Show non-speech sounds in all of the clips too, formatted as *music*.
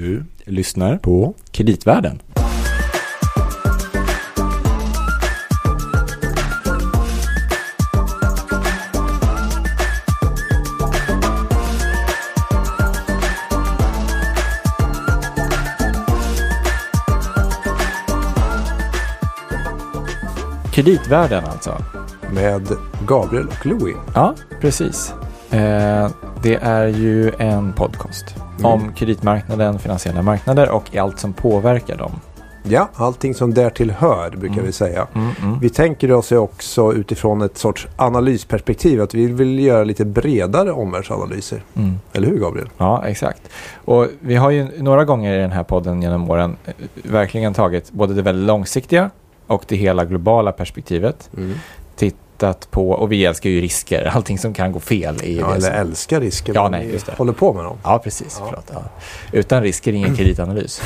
Du lyssnar på Kreditvärlden. Kreditvärlden alltså. Med Gabriel och Louis. Ja, precis. Eh, det är ju en podcast Mm. om kreditmarknaden, finansiella marknader och allt som påverkar dem. Ja, allting som därtill hör brukar Mm. vi säga. Mm, mm. Vi tänker oss också utifrån ett sorts analysperspektiv att vi vill göra lite bredare omvärldsanalyser. Mm. Eller hur Gabriel? Ja, exakt. Och vi har ju några gånger i den här podden genom åren eh, verkligen tagit både det väldigt långsiktiga och det hela globala perspektivet. Tittat på, och vi älskar ju risker, *laughs* allting som kan gå fel i Ja, eller som, älskar risker. Ja, nej, just det. håller på med dem. Ja, precis. Ja. Förlåt, ja. Utan risker ingen *clears throat* kreditanalys.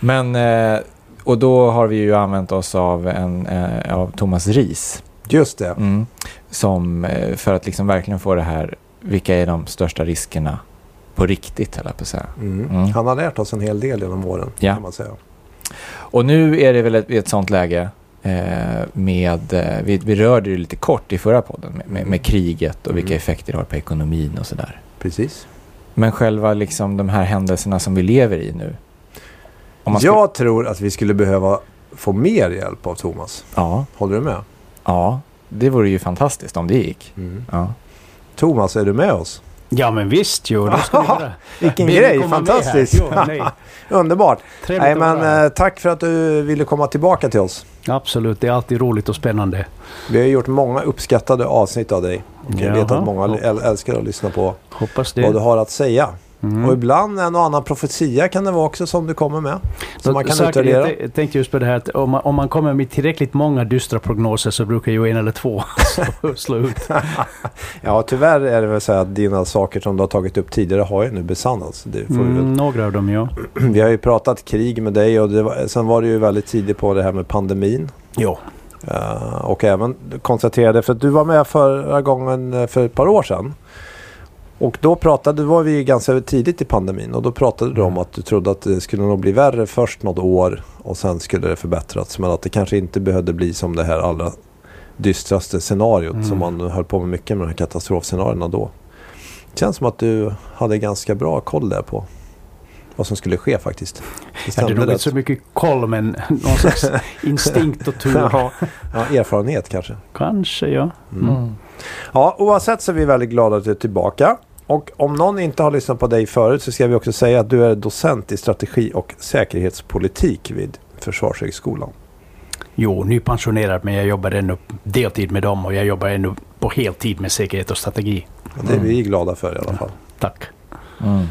Men, eh, och då har vi ju använt oss av, en, eh, av Thomas Ris. Just det. Mm, som, eh, för att liksom verkligen få det här, vilka är de största riskerna på riktigt, höll jag på att säga. Mm. Mm. Han har lärt oss en hel del genom åren. Ja. Kan man säga. Och nu är det väl ett, ett sånt läge med, eh, vi, vi rörde det lite kort i förra podden med, med, med kriget och vilka Mm. effekter det har på ekonomin och sådär. Precis. Men själva liksom de här händelserna som vi lever i nu. Om man ska- Jag tror att vi skulle behöva få mer hjälp av Thomas. ja, Håller du med? ja, det vore ju fantastiskt om det gick. Ja. Thomas, är du med oss? Ja men visst jo, det ska vi göra. *laughs* Vilken Vill grej, fantastiskt. Jo. *laughs* Underbart. Trevligt Nej, men eh, tack för att du ville komma tillbaka till oss. Absolut, det är alltid roligt och spännande. Vi har gjort många uppskattade avsnitt av dig. Och jag vet att många äl- älskar att lyssna på Hoppas vad du det. har att säga. Mm. Och ibland en och annan profetia kan det vara också som du kommer med. Som man kan Säkert, utvärdera. Jag tänkte just på det här att om man, om man kommer med tillräckligt många dystra prognoser så brukar ju en eller två *laughs* slå, slå ut. *laughs* Ja, tyvärr är det väl så att dina saker som du har tagit upp tidigare har ju nu besannats. Mm, några av dem ja. *clears throat* vi har ju pratat krig med dig och det var, sen var det ju väldigt tidigt på det här med pandemin. Jo. Eh, och även konstaterade, för att du var med förra gången eh, för ett par år sedan. Och då pratade, var vi ganska tidigt i pandemin och då pratade du om Mm. att du trodde att det skulle nog bli värre först något år och sen skulle det förbättrats. Men att det kanske inte behövde bli som det här allra dystraste scenariot Mm. som man höll på med mycket med de här katastrofscenarierna då. Det känns som att du hade ganska bra koll där på vad som skulle ske faktiskt. Jag hade nog inte så mycket koll men någon slags instinkt och tur. *laughs* ja, ja, erfarenhet kanske. Kanske ja. Mm. Mm. Ja, oavsett så är vi väldigt glada att du är tillbaka. Och om någon inte har lyssnat på dig förut så ska vi också säga att du är docent i strategi och säkerhetspolitik vid Försvarshögskolan. Jo, nypensionerad men jag jobbar ännu deltid med dem och jag jobbar ännu på heltid med säkerhet och strategi. Och det är vi glada för i alla fall. Tack. Mm.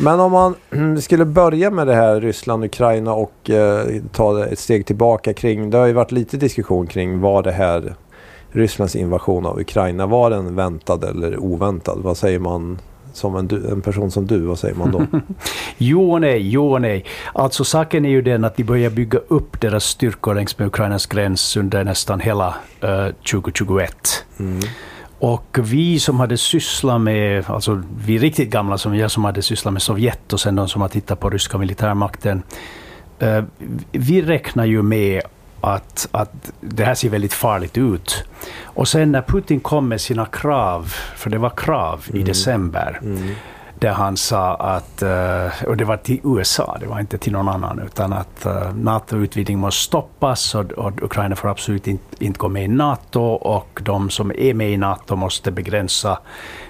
Men om man mm, skulle börja med det här Ryssland, Ukraina och eh, ta ett steg tillbaka kring. Det har ju varit lite diskussion kring vad det här Rysslands invasion av Ukraina var den väntad eller oväntad? Vad säger man som en, du, en person som du? Vad säger man då? *laughs* Jo och nej, jo och nej. Alltså saken är ju den att de börjar bygga upp deras styrkor längs med Ukrainas gräns under nästan hela eh, 2021. Mm. Och vi som hade sysslat med, alltså vi riktigt gamla som jag som hade sysslat med Sovjet och sen de som har tittat på ryska militärmakten. eh, vi räknar ju med att, att det här ser väldigt farligt ut. Och sen när Putin kom med sina krav, för det var krav i Mm. december, Mm. där han sa att, eh, och det var till USA, det var inte till någon annan, utan att eh, NATO-utvidgning måste stoppas och, och Ukraina får absolut inte, inte gå med i NATO och de som är med i NATO måste begränsa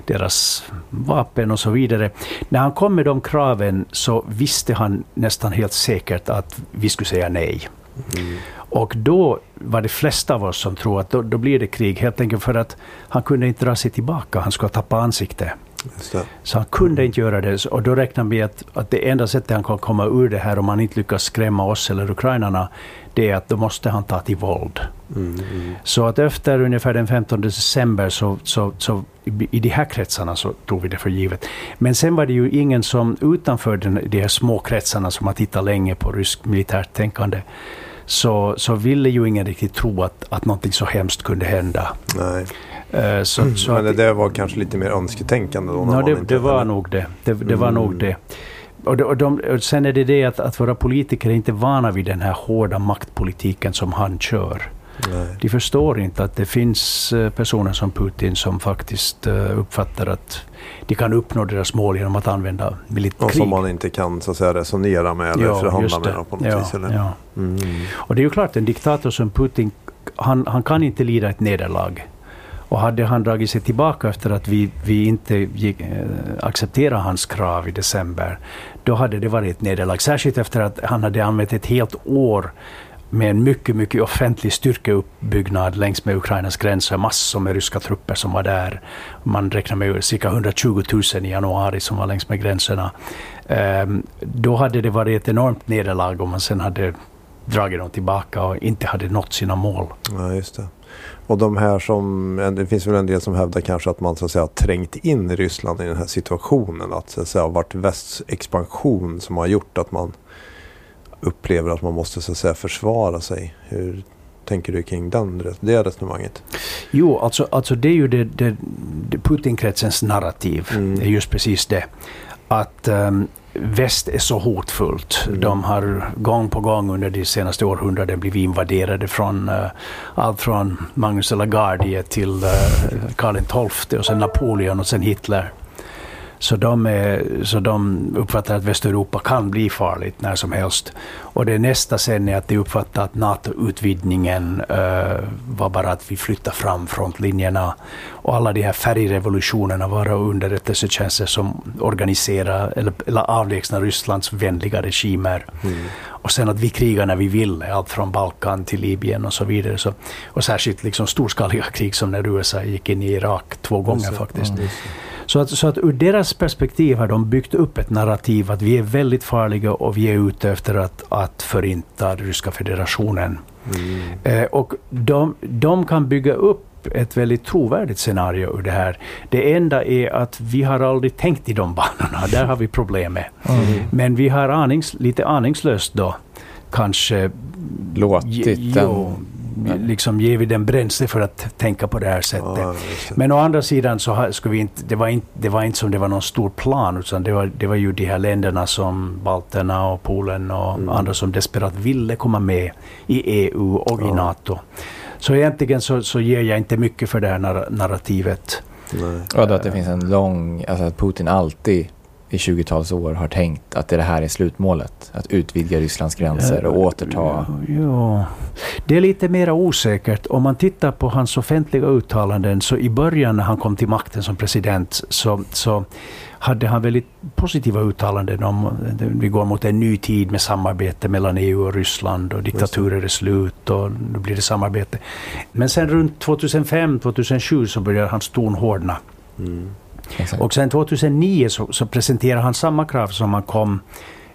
deras vapen och så vidare. När han kom med de kraven så visste han nästan helt säkert att vi skulle säga nej. Mm. Och då var det flesta av oss som tror att då, då blir det krig, helt enkelt för att han kunde inte dra sig tillbaka, han skulle tappa ansikte. Just det. Så han kunde inte göra det. Och då räknar vi att, att det enda sättet han kan komma ur det här om han inte lyckas skrämma oss eller ukrainarna, det är att då måste han ta till våld. Mm. Mm. Så att efter ungefär den 15 december så, så, så i, i de här kretsarna så tog vi det för givet. Men sen var det ju ingen som utanför den, de här små kretsarna som har tittat länge på rysk militärt tänkande, så, så ville ju ingen riktigt tro att, att någonting så hemskt kunde hända. Nej. Eh, Så, så Men det där var kanske lite mer önsketänkande då? Ja, det, det var nog det. Det, det var Mm. nog det. och, de, och, de, och sen är det det att, att våra politiker är inte vana vid den här hårda maktpolitiken som han kör. Nej. De förstår inte att det finns eh, personer som Putin som faktiskt eh, uppfattar att de kan uppnå deras mål genom att använda militärt Och som man inte kan så att säga, resonera med eller ja, förhandla med på något ja, vis. Eller? Ja. Mm. Och det är ju klart, en diktator som Putin, han, han kan inte lida ett nederlag. Och hade han dragit sig tillbaka efter att vi, vi inte gick, äh, accepterade hans krav i december, då hade det varit ett nederlag. Särskilt efter att han hade använt ett helt år med en mycket, mycket offentlig styrkeuppbyggnad längs med Ukrainas gränser. Massor med ryska trupper som var där. Man räknar med cirka 120 000 i januari som var längs med gränserna. Ehm, då hade det varit ett enormt nederlag om man sen hade dragit dem tillbaka och inte hade nått sina mål. Ja, just det. Och de här som, det finns väl en del som hävdar kanske att man så att säga trängt in i Ryssland i den här situationen. Att så att säga varit västs expansion som har gjort att man upplever att man måste så att säga försvara sig. Hur tänker du kring den, det resonemanget? Jo, alltså, alltså det är ju det, det, det Putinkretsens narrativ. Mm. Är just precis det. Att um, väst är så hotfullt. Mm. De har gång på gång under de senaste århundraden blivit invaderade från uh, allt från Magnus Lagarde till uh, Karl XII och sen Napoleon och sen Hitler. Så de, är, så de uppfattar att Västeuropa kan bli farligt när som helst. Och det nästa sen är att de uppfattar att NATO-utvidgningen uh, var bara att vi flyttar fram frontlinjerna. Och alla de här färgrevolutionerna var underrättelsetjänster som organiserar eller, eller avlägsnar Rysslands vänliga regimer. Mm. Och sen att vi krigar när vi vill, allt från Balkan till Libyen och så vidare. Så, och särskilt liksom storskaliga krig som när USA gick in i Irak två gånger faktiskt. Mm. Så att, så att ur deras perspektiv har de byggt upp ett narrativ att vi är väldigt farliga och vi är ute efter att, att förinta Ryska federationen. Mm. Eh, och de, de kan bygga upp ett väldigt trovärdigt scenario ur det här. Det enda är att vi har aldrig tänkt i de banorna. Där har vi problemet. Mm. Men vi har anings, lite aningslöst då kanske låtit den liksom ger vi den bränsle för att tänka på det här sättet. Ja, Men å andra sidan så skulle vi inte, det var inte, det var inte som det var någon stor plan, utan det var, det var ju de här länderna som balterna och Polen och mm. andra som desperat ville komma med i EU och ja. i NATO. Så egentligen så, så ger jag inte mycket för det här narrativet. Nej. Och att det finns en lång, alltså att Putin alltid i 20-tals år har tänkt att det här är slutmålet. Att utvidga Rysslands gränser och återta... Ja, det är lite mer osäkert. Om man tittar på hans offentliga uttalanden så i början när han kom till makten som president så, så hade han väldigt positiva uttalanden om vi går mot en ny tid med samarbete mellan EU och Ryssland och diktaturer är slut och nu blir det samarbete. Men sen runt 2005-2007 så började hans ton hårdna. Mm. Exakt. Och sen 2009 så, så presenterade han samma krav som han kom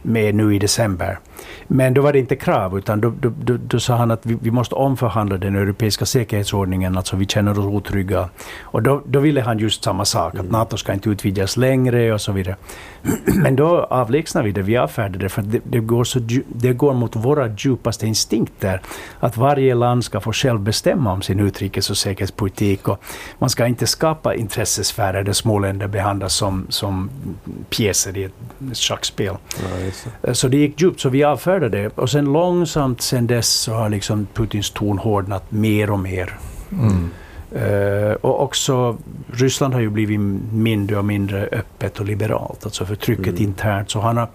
med nu i december. Men då var det inte krav, utan då, då, då, då sa han att vi, vi, måste omförhandla den europeiska säkerhetsordningen, alltså vi känner oss otrygga. Och då, då ville han just samma sak, mm. att NATO ska inte utvidgas längre och så vidare. *clears throat* Men då avlägsnar vi det, vi avfärdar det, för det, det, går så, det går mot våra djupaste instinkter. Att varje land ska få själv bestämma om sin utrikes och säkerhetspolitik. Och man ska inte skapa intressesfärer där små länder behandlas som, som pjäser i ett schackspel. Ja, så det gick djupt, så vi avfärdade det. Och sen långsamt sen dess så har liksom Putins ton hårdnat mer och mer. Mm. Uh, och också Ryssland har ju blivit mindre och mindre öppet och liberalt, alltså förtrycket mm. internt. Så han har,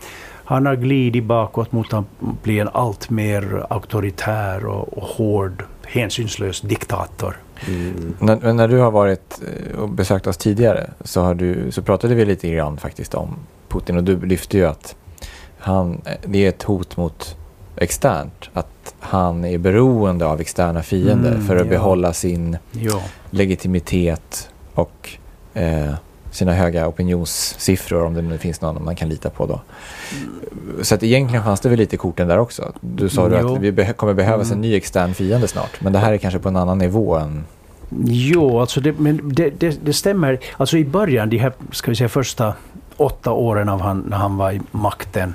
han har glidit bakåt mot att bli en allt mer auktoritär och, och hård, hänsynslös diktator. Mm. När, när, du har varit eh, och besökt oss tidigare så, har du, så pratade vi lite grann faktiskt om Putin och du lyfte ju att han, det är ett hot mot externt. Att han är beroende av externa fiender mm, för att ja. behålla sin ja. legitimitet och eh, sina höga opinionssiffror om det nu finns någon man kan lita på då. Mm. Så att egentligen fanns det väl lite korten där också. Du sa mm, att vi be kommer behövas mm. en ny extern fiende snart. Men det här är kanske på en annan nivå än Jo, alltså det, men det, det, det, stämmer. Alltså i början, de här ska vi säga, första åtta åren av han, när han var i makten,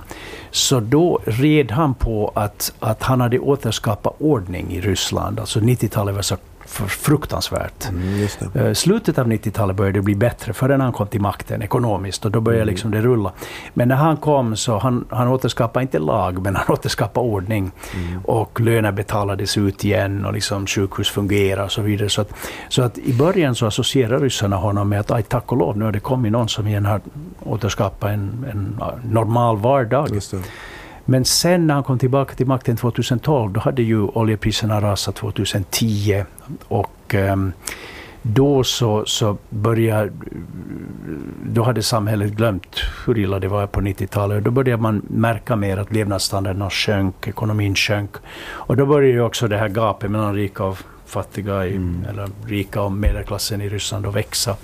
så då red han på att, att han hade återskapat ordning i Ryssland. Alltså 90-talet var så fruktansvärt. Mm. Eh, Slutet av 90-talet började det bli bättre förrän han kom till makten ekonomiskt och då började Mm. liksom det rulla. Men när han kom så han, han återskapade inte lag, men han *laughs* återskapade ordning. Mm. Och löner betalades ut igen och liksom sjukhus fungerade och så vidare. Så att, så att i början så associerar ryssarna honom med att aj, tack och lov, nu har det kommit någon som igen har återskapat en, en normal vardag. Men sen när han kom tillbaka till makten 2012, då hade ju oljepriserna rasat 2010 och ehm, då så, så började... Då hade samhället glömt hur illa det var på 90-talet. Och Då började man märka mer att levnadsstandarden sjönk, ekonomin sjönk. Och då började ju också det här gapet mellan rika och fattiga, i, Mm. eller rika och medelklassen i Ryssland att växa.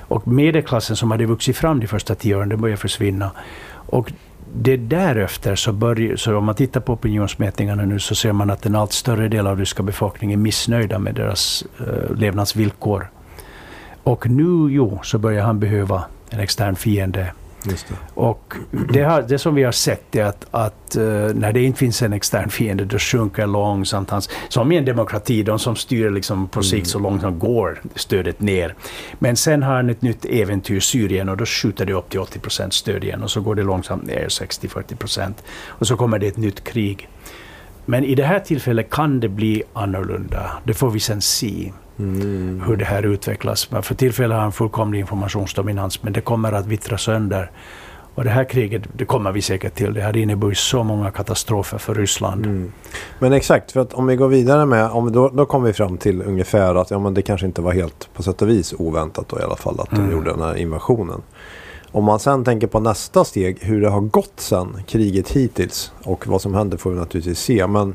Och medelklassen som hade vuxit fram de första tio åren, den började försvinna. Och det därefter, så, börjar, så om man tittar på opinionsmätningarna nu, så ser man att en allt större del av ryska befolkningen är missnöjda med deras eh, levnadsvillkor. Och nu, jo, så börjar han behöva en extern fiende. Det. Och det, har, det som vi har sett är att, att eh, när det inte finns en extern fiende, då sjunker långsamt hans... Som i en demokrati, de som styr liksom på sikt så långsamt går stödet ner. Men sen har han ett nytt äventyr, Syrien, och då skjuter det upp till 80 procent stöd igen. Och så går det långsamt ner 60-40 procent. Och så kommer det ett nytt krig. Men i det här tillfället kan det bli annorlunda. Det får vi sen se Mm. hur det här utvecklas. Men för tillfället har han fullkomlig informationsdominans, men det kommer att vittra sönder. Och det här kriget, det kommer vi säkert till. Det hade inneburit så många katastrofer för Ryssland. Mm. Men exakt, för att om vi går vidare med, om, då, då kommer vi fram till ungefär att ja, men det kanske inte var helt på sätt och vis oväntat då i alla fall att de Mm. gjorde den här invasionen. Om man sen tänker på nästa steg, hur det har gått sen kriget hittills och vad som händer får vi naturligtvis se. Men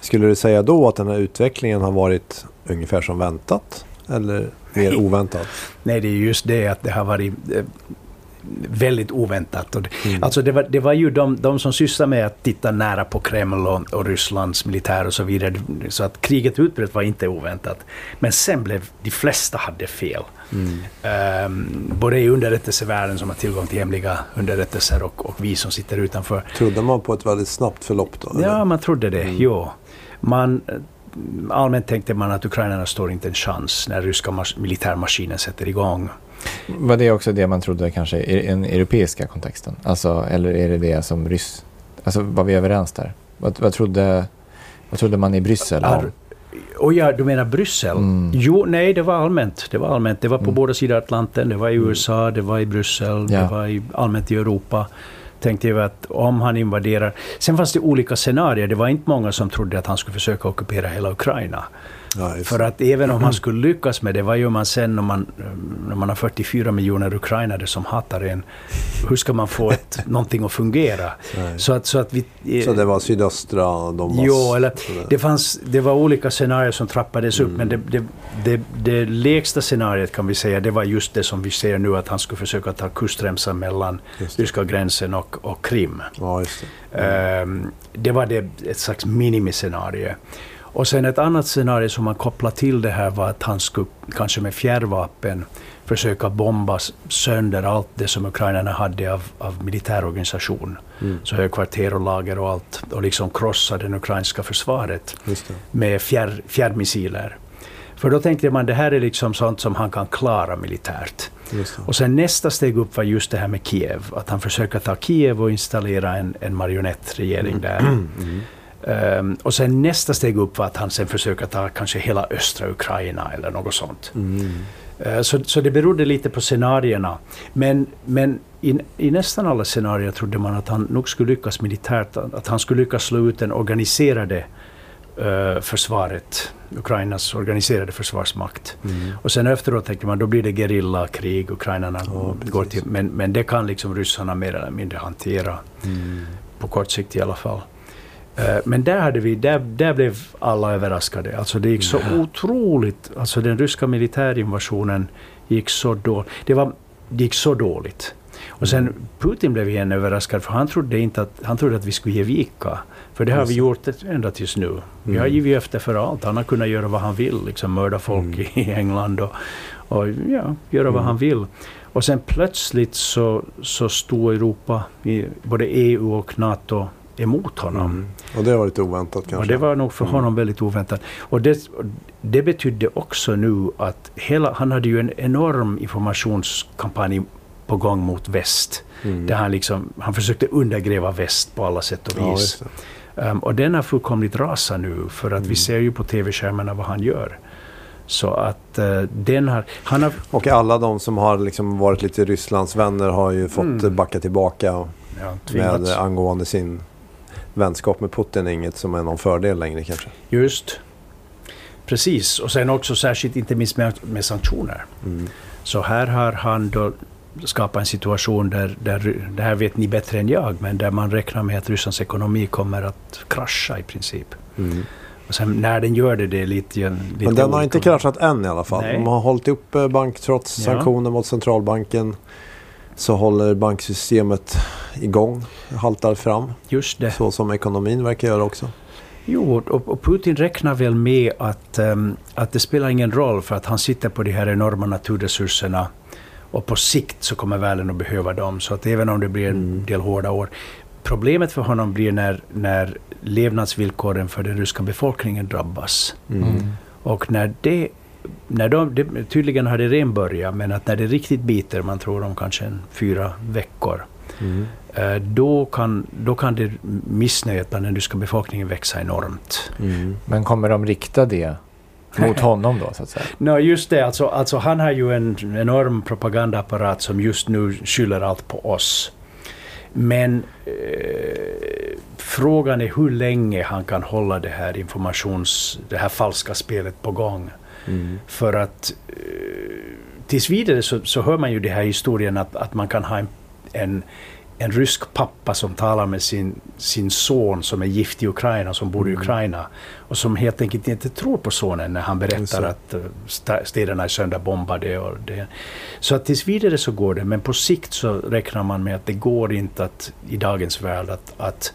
skulle du säga då att den här utvecklingen har varit ungefär som väntat? Eller mer Nej. oväntat? Nej, det är just det att det har varit eh, väldigt oväntat. Mm. Alltså det var, det var ju de, de som sysslar med att titta nära på Kreml och, och Rysslands militär och så vidare. Så att kriget utbröt var inte oväntat. Men sen blev de flesta hade fel. Mm. Ehm, både i underrättelsevärlden som har tillgång till hemliga underrättelser och, och vi som sitter utanför. Trodde man på ett väldigt snabbt förlopp då? eller? Ja, man trodde det. Mm. Jo. Man, allmänt tänkte man att ukrainarna står inte en chans när ryska mas- militärmaskinen sätter igång. Var det också det man trodde kanske i den europeiska kontexten? Alltså, eller är det det som ryss... Alltså var vi överens där? Vad, vad, trodde, vad trodde man i Bryssel? Om? Och ja, du menar Bryssel? Mm. Jo, nej, det var allmänt. Det var allmänt. Det var på Mm. båda sidor Atlanten. Det var i USA, det var i Bryssel, Ja. det var i, allmänt i Europa. Tänkte jag att om han invaderar... Sen fanns det olika scenarier. Det var inte många som trodde att han skulle försöka ockupera hela Ukraina. Ja, För att även om han skulle lyckas med det, vad gör man sen när man, när man har 44 miljoner ukrainare som hatar en? Hur ska man få ett, *laughs* någonting att fungera? Nej. Så att, så att vi... Så det var sydöstra Donbass? Jo, eller det, fanns, det var olika scenarier som trappades upp, men det, det, det, det lägsta scenariet kan vi säga, det var just det som vi ser nu, att han skulle försöka ta kustremsan mellan ryska gränsen och, och Krim. Ja, just det. Ehm, det var det, ett slags minimiscenario. Och sen ett annat scenario som man kopplade till det här var att han skulle kanske med fjärrvapen försöka bomba sönder allt det som ukrainarna hade av, av militär organisation. Mm. Så högkvarter och lager och allt. Och liksom krossa det ukrainska försvaret med fjärr, fjärrmissiler. För då tänkte man det här är liksom sånt som han kan klara militärt. Och sen nästa steg upp var just det här med Kiev. Att han försöker ta Kiev och installera en, en marionettregering där. Mm. Ehm, och sen nästa steg upp var att han sen försöker ta kanske hela östra Ukraina eller något sånt. Mm. Eh, så, så det berodde lite på scenarierna. Men, men i, i nästan alla scenarier trodde man att han nog skulle lyckas militärt. Att han skulle lyckas slå ut den organiserade eh, försvaret. Ukrainas organiserade försvarsmakt. Mm. Och sen efteråt tänkte man då blir det gerillakrig. Ukrainarna Ja, går till... Men, men det kan liksom ryssarna mer eller mindre hantera. Mm. På kort sikt i alla fall. Eh, Men där, hade vi, där, där blev alla överraskade. Alltså det gick så Ja. otroligt. Alltså den ryska militärinvasionen gick så dåligt. Det, var, det gick så dåligt. Och sen Mm. Putin blev igen överraskad för han trodde, inte att, han trodde att vi skulle ge vika. För det har vi gjort ända tills nu. Vi har Mm. givit efter för allt. Han har kunnat göra vad han vill. Liksom mörda folk Mm. i England och, och ja, göra vad Mm. han vill. Och sen plötsligt så, så stod Europa, både EU och NATO, emot honom. Mm. Och det var lite oväntat kanske? Och det var nog för Mm. honom väldigt oväntat. Och det, det betydde också nu att hela, han hade ju en enorm informationskampanj på gång mot väst. Mm. Där han, liksom, han försökte undergräva väst på alla sätt och Ja, vis. det. Um, och den har fullkomligt rasat nu, för att Mm. vi ser ju på tv-skärmarna vad han gör. Så att uh, den har... Han har Och alla de som har liksom varit lite Rysslands vänner har ju fått Mm. backa tillbaka ja, med angående sin vänskap med Putin. Inget som är någon fördel längre kanske. Just. Precis. Och sen också särskilt inte minst med, med sanktioner. Mm. Så här har han då skapat en situation där, där, det här vet ni bättre än jag, men där man räknar med att Rysslands ekonomi kommer att krascha i princip. Mm. Och sen när den gör det, det är lite... lite Men den har inte kraschat än i alla fall. Nej. De har hållit upp eh, bank trots Ja. sanktioner mot centralbanken. Så håller banksystemet igång, haltar fram. Just det. Så som ekonomin verkar göra också. Jo, och, Putin räknar väl med att, ehm, att det spelar ingen roll för att han sitter på de här enorma naturresurserna och på sikt så kommer världen att behöva dem. Så att även om det blir en Mm. del hårda år. Problemet för honom blir när, när levnadsvillkoren för den ryska befolkningen drabbas. Mm. Mm. Och när det, när de, det, tydligen har det redan börjat, men att när det riktigt biter, man tror om kanske en fyra veckor, Mm. eh, då kan, då kan det missnöjet bland den ryska befolkningen växa enormt. Mm. Men kommer de rikta det mot *laughs* honom då, så att säga? No, just det. Alltså, alltså, han har ju en enorm propagandaapparat som just nu skyller allt på oss. Men eh, frågan är hur länge han kan hålla det här informations... det här falska spelet på gång. Mm. För att eh, tills vidare så, så hör man ju det här historien att, att man kan ha en, en, en rysk pappa som talar med sin, sin son som är gift i Ukraina, som bor i Mm. Ukraina. Och som helt enkelt inte tror på sonen när han berättar att eh, städerna är sönderbombade. Och det. Så att tills vidare så går det, men på sikt så räknar man med att det går inte att i dagens värld att, att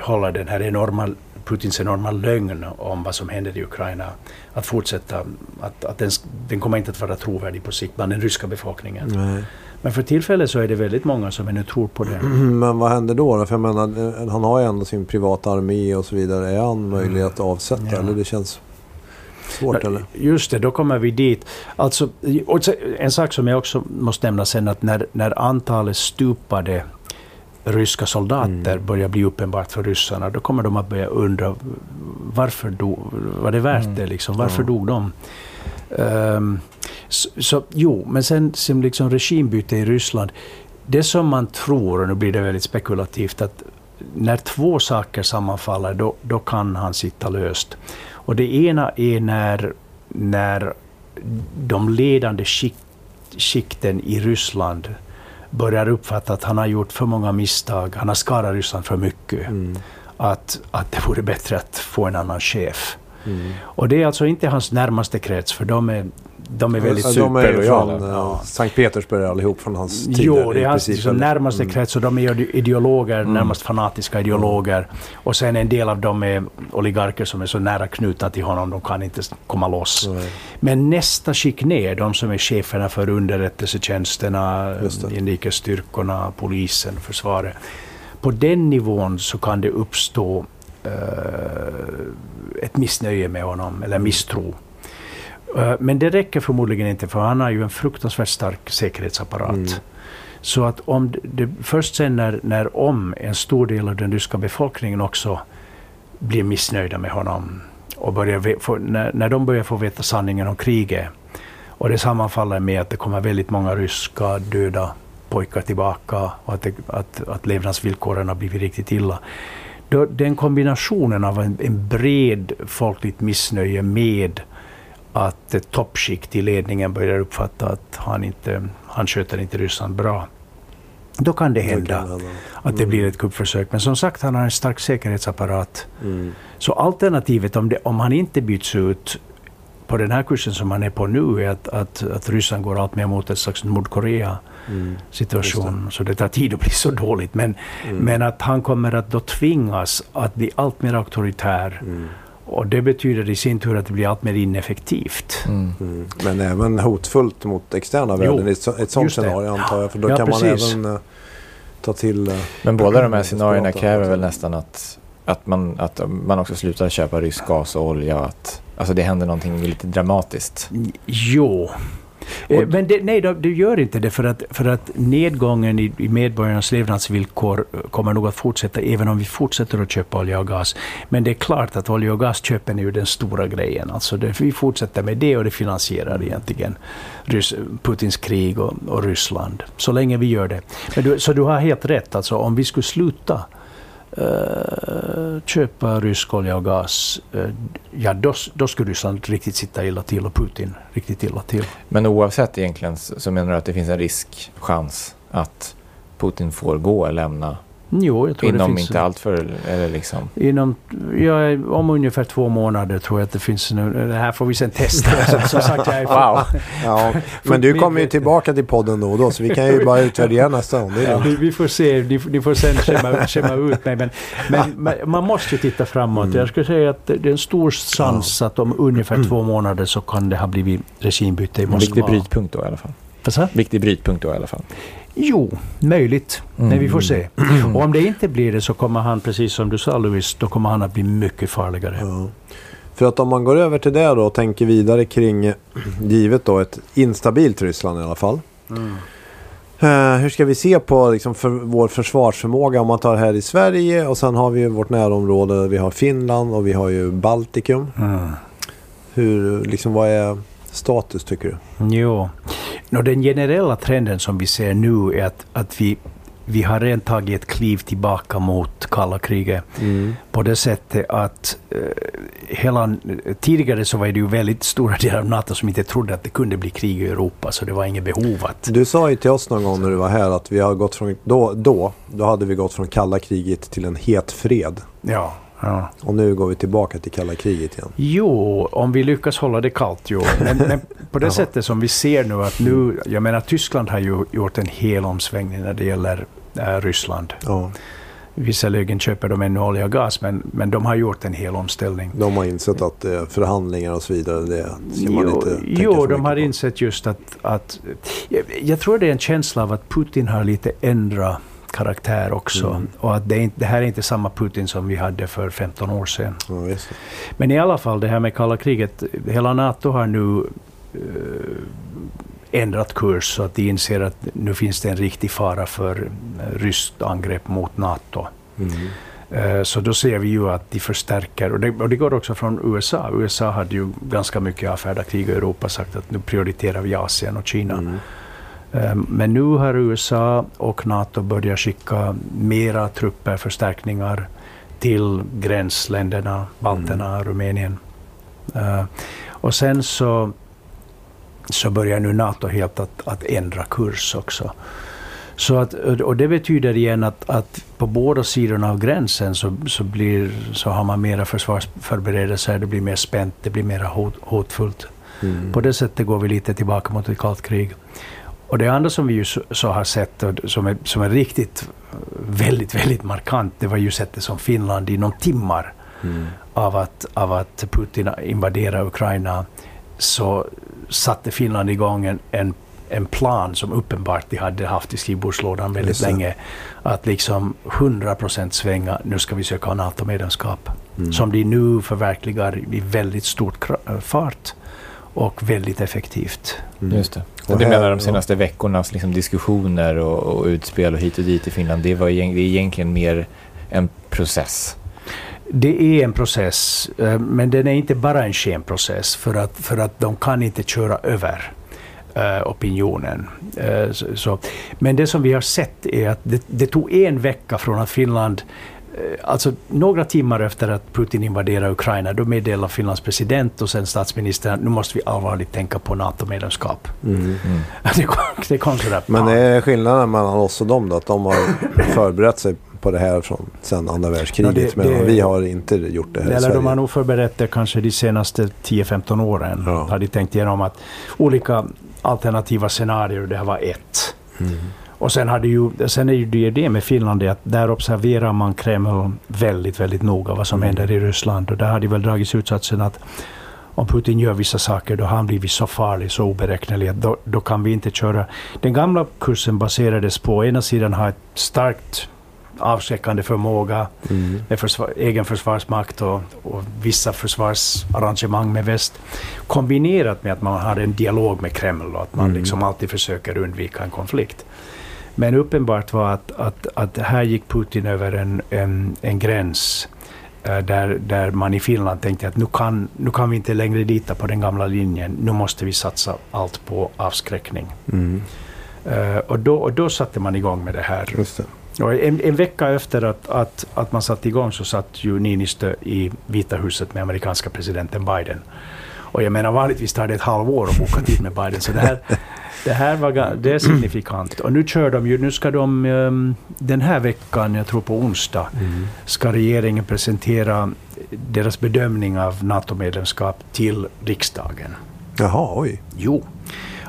hålla den här enorma Putins enorma lögn om vad som händer i Ukraina att fortsätta, att, att den, den kommer inte att vara trovärdig på sikt bland den ryska befolkningen. Nej. Men för tillfället så är det väldigt många som ännu tror på det. *clears throat* Men vad händer då? då? För jag menar, eh, han har ju ändå sin privata armé och så vidare. Är han möjlig att avsätta? Ja. Eller det känns svårt eller? Just det, då kommer vi dit. Alltså, en sak som jag också måste nämna sen, att när, när antalet stupade ryska soldater Mm. börjar bli uppenbart för ryssarna, då kommer de att börja undra varför dog, var det värt Mm. det liksom? Varför Ja. dog de? Ehm, så, så, jo, men sen som liksom regimbyte i Ryssland, det som man tror, och nu blir det väldigt spekulativt, att när två saker sammanfaller, då, då kan han sitta löst. Och det ena är när, när de ledande skikt, skikten i Ryssland börjar uppfatta att han har gjort för många misstag, han har skadat Ryssland för mycket, Mm. att, att det vore bättre att få en annan chef. Mm. Och det är alltså inte hans närmaste krets, för de är, de är väldigt... Ja, de är superlojala. från eh, Ja. Sankt Petersburg allihop från hans tid. Jo, det är hans liksom, närmaste Mm. krets och de är ide- ideologer, Mm. närmast fanatiska ideologer. Och sen en del av dem är oligarker som är så nära knutna till honom, de kan inte komma loss. Nej. Men nästa skick ner, de som är cheferna för underrättelsetjänsterna, inrikesstyrkorna, polisen, försvaret. På den nivån så kan det uppstå eh, ett missnöje med honom, eller misstro. Eh, men det räcker förmodligen inte, för han har ju en fruktansvärt stark säkerhetsapparat. Mm. Så att om det, först sen när, när om en stor del av den ryska befolkningen också blir missnöjda med honom och börjar få, när, när de börjar få veta sanningen om kriget och det sammanfaller med att det kommer väldigt många ryska döda pojkar tillbaka och att, det, att, att levnadsvillkoren har blivit riktigt illa. Då, den kombinationen av en, en bred folkligt missnöje med att ett toppskikt i ledningen börjar uppfatta att han, inte, han sköter inte Ryssland bra. Då kan det hända hända. att det Mm. blir ett kuppförsök. Men som sagt, han har en stark säkerhetsapparat. Mm. Så alternativet, om, det, om han inte byts ut på den här kursen som han är på nu, är att, att, att Ryssland går allt mer mot ett slags Nordkorea-situation. Mm. Så det tar tid att bli så dåligt. Men, Mm. men att han kommer att då tvingas att bli allt mer auktoritär. Mm. Och det betyder i sin tur att det blir allt mer ineffektivt. Mm. Mm. Men även hotfullt mot externa Jo, världen i ett, ett sånt scenario antar jag. För då Ja, kan precis. man även eh, ta till... eh, Men båda de här scenarierna kräver väl nästan att, att, man, att man också slutar köpa rysk gas och olja. Att, alltså det händer någonting lite dramatiskt. Jo. Eh, Och- Men det, nej, det gör inte det för att, för att nedgången i, i medborgarnas levnadsvillkor eh, kommer nog att fortsätta även om vi fortsätter att köpa olja och gas. Men det är klart att olja och gasköpen är ju den stora grejen. Alltså det, vi fortsätter med det och det finansierar egentligen Rys, Putins krig och, och Ryssland. Så länge vi gör det. Men du, så du har helt rätt. Alltså om vi skulle sluta Eh, köpa rysk olja och gas, eh, ja då, då skulle Ryssland riktigt sitta illa till och Putin riktigt illa till. Men oavsett egentligen så så menar du att det finns en risk, chans att Putin får gå och lämna Jo, jag tror det inom finns... inte allt för eller liksom. Inom, ja, om ungefär två månader tror jag att det finns nu. Det här får vi sen testa. *laughs* Som, sagt, jag är Wow. Ja, men du kommer ju tillbaka till podden då och då så vi kan ju bara utvärdera nästa gång. Det Ja, det. vi, vi får se, ni, ni får sen skämma, skämma ut mig. Men, men, *laughs* man måste ju titta framåt. Mm. Jag skulle säga att det är en stor chans att om ungefär två månader så kan det ha blivit regimbyte i En viktig Moskva. brytpunkt då i alla fall. Viktig brytpunkt då i alla fall. Jo, möjligt. Mm. Men vi får se. *clears throat* Och om det inte blir det så kommer han, precis som du sa Louis, då kommer han att bli mycket farligare. Ja. För att om man går över till det då och tänker vidare kring, *clears throat* givet då ett instabilt Ryssland i alla fall. Eh, hur ska vi se på liksom, för vår försvarsförmåga om man tar här i Sverige och sen har vi ju vårt närområde. Vi har Finland och vi har ju Baltikum. Mm. Hur, liksom, vad är status tycker du? Jo. Nå, den generella trenden som vi ser nu är att, att vi, vi har redan tagit ett kliv tillbaka mot kalla kriget. På det sättet att eh, hela, tidigare så var det ju väldigt stora delar av NATO som inte trodde att det kunde bli krig i Europa, så det var inget behov att... Du sa ju till oss någon gång när du var här att vi har gått från, då, då, då hade vi gått från kalla kriget till en het fred. Ja, ja. Och nu går vi tillbaka till kalla kriget igen. Jo, om vi lyckas hålla det kallt, jo. Men, men på det *laughs* sättet som vi ser nu att nu, jag menar Tyskland har ju gjort en hel omsvängning när det gäller eh, Ryssland. Ja, Visserligen köper de ännu olja och gas, men, men de har gjort en hel omställning. de har insett att eh, förhandlingar och så vidare, det ska man Jo, inte tänka jo de har på. insett just att... att jag, jag tror det är en känsla av att Putin har lite ändrat karaktär också. Mm. Och att det, är det här är inte samma Putin som vi hade för 15 år sedan. Det. Men i alla fall, det här med kalla kriget. Hela NATO har nu eh, ändrat kurs så att de inser att nu finns det en riktig fara för eh, ryskt angrepp mot NATO. Mm. Eh, Så då ser vi ju att de förstärker, och det, och det går också från USA. USA hade ju ganska mycket avfärdat krig i Europa sagt att nu prioriterar vi Asien och Kina. Mm. Eh, Men nu har USA och NATO börjat skicka mera trupper, förstärkningar till gränsländerna, balterna, Rumänien. Eh, Och sen så, så börjar nu NATO helt att, att ändra kurs också. Så att, och det betyder igen att, att på båda sidorna av gränsen så, så, blir, så har man mera försvarsförberedelser, det blir mer spänt, det blir mer hot, hotfullt. Mm. På det sättet går vi lite tillbaka mot ett kallt krig. Och det andra som vi ju så, så har sett och som är, som är riktigt väldigt, väldigt markant, det var ju sättet som Finland inom timmar Mm. av att, av att Putin invaderade Ukraina så satte Finland igång en, en, en plan som uppenbart de hade haft i skrivbordslådan väldigt länge. Att liksom 100% svänga, nu ska vi söka NATO-medlemskap. Mm. Som de nu förverkligar i väldigt stort kra- fart och väldigt effektivt. Mm. Just det. Och du menar de senaste veckornas liksom diskussioner och, och utspel och hit och dit i Finland. Det, var, det är egentligen mer en process. Det är en process, eh, men den är inte bara en skenprocess för att, för att de kan inte köra över eh, opinionen. Eh, så. Men det som vi har sett är att det, det tog en vecka från att Finland Alltså några timmar efter att Putin invaderade Ukraina, då meddelade Finlands president och sen statsministern att nu måste vi allvarligt tänka på NATO-medlemskap. Mm. Mm. *laughs* Det kom, det kom sådär. Men det är skillnaden mellan oss och dem då? Att de har förberett sig på det här från sen andra världskriget. Ja, det- medan det- vi har inte gjort det här i Eller Sverige. de har nog förberett det kanske de senaste 10-15 åren. Ja. Har de tänkt igenom att olika alternativa scenarier, det här var ett. Mm. Och sen, hade ju, sen är ju det det med Finland, det att där observerar man Kreml väldigt, väldigt noga vad som händer i Ryssland. Och där har de väl dragit slutsatsen att om Putin gör vissa saker, då har han blivit så farlig, så oberäknelig, att då, då kan vi inte köra. Den gamla kursen baserades på, å ena sidan ha ett starkt avskräckande förmåga Mm. med försvar, egen försvarsmakt och, och vissa försvarsarrangemang med väst. Kombinerat med att man har en dialog med Kreml och att man Mm. liksom alltid försöker undvika en konflikt. Men uppenbart var att, att, att här gick Putin över en, en, en gräns eh, där, där man i Finland tänkte att nu kan, nu kan vi inte längre lita på den gamla linjen. Nu måste vi satsa allt på avskräckning. Mm. Eh, och, då, och då satte man igång med det här. Det. Och en, en vecka efter att, att, att man satte igång så satt ju Niinistö i Vita huset med amerikanska presidenten Biden. Och jag menar vanligtvis tar det ett halvår att boka tid med Biden. Så det här, det här var, det är signifikant. Och nu kör de ju, nu ska de ehm, den här veckan, jag tror på onsdag, Mm. ska regeringen presentera deras bedömning av NATO-medlemskap till riksdagen. Jaha, oj. Jo.